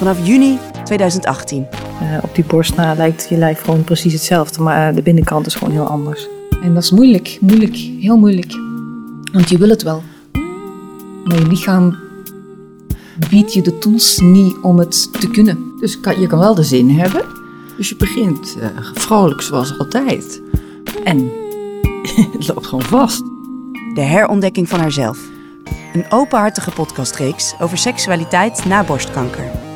Vanaf juni 2018. Uh, eh, op die borstna lijkt je lijf gewoon precies hetzelfde, maar eh, de binnenkant is gewoon heel anders. En dat is moeilijk, moeilijk, heel moeilijk. Want je wil het wel. Maar je lichaam biedt je de tools niet om het te kunnen. Dus kan, je kan wel de zin hebben. Dus je begint uh, vrolijk zoals altijd. En het loopt gewoon vast. De herontdekking van haarzelf. Een openhartige podcastreeks over seksualiteit na borstkanker.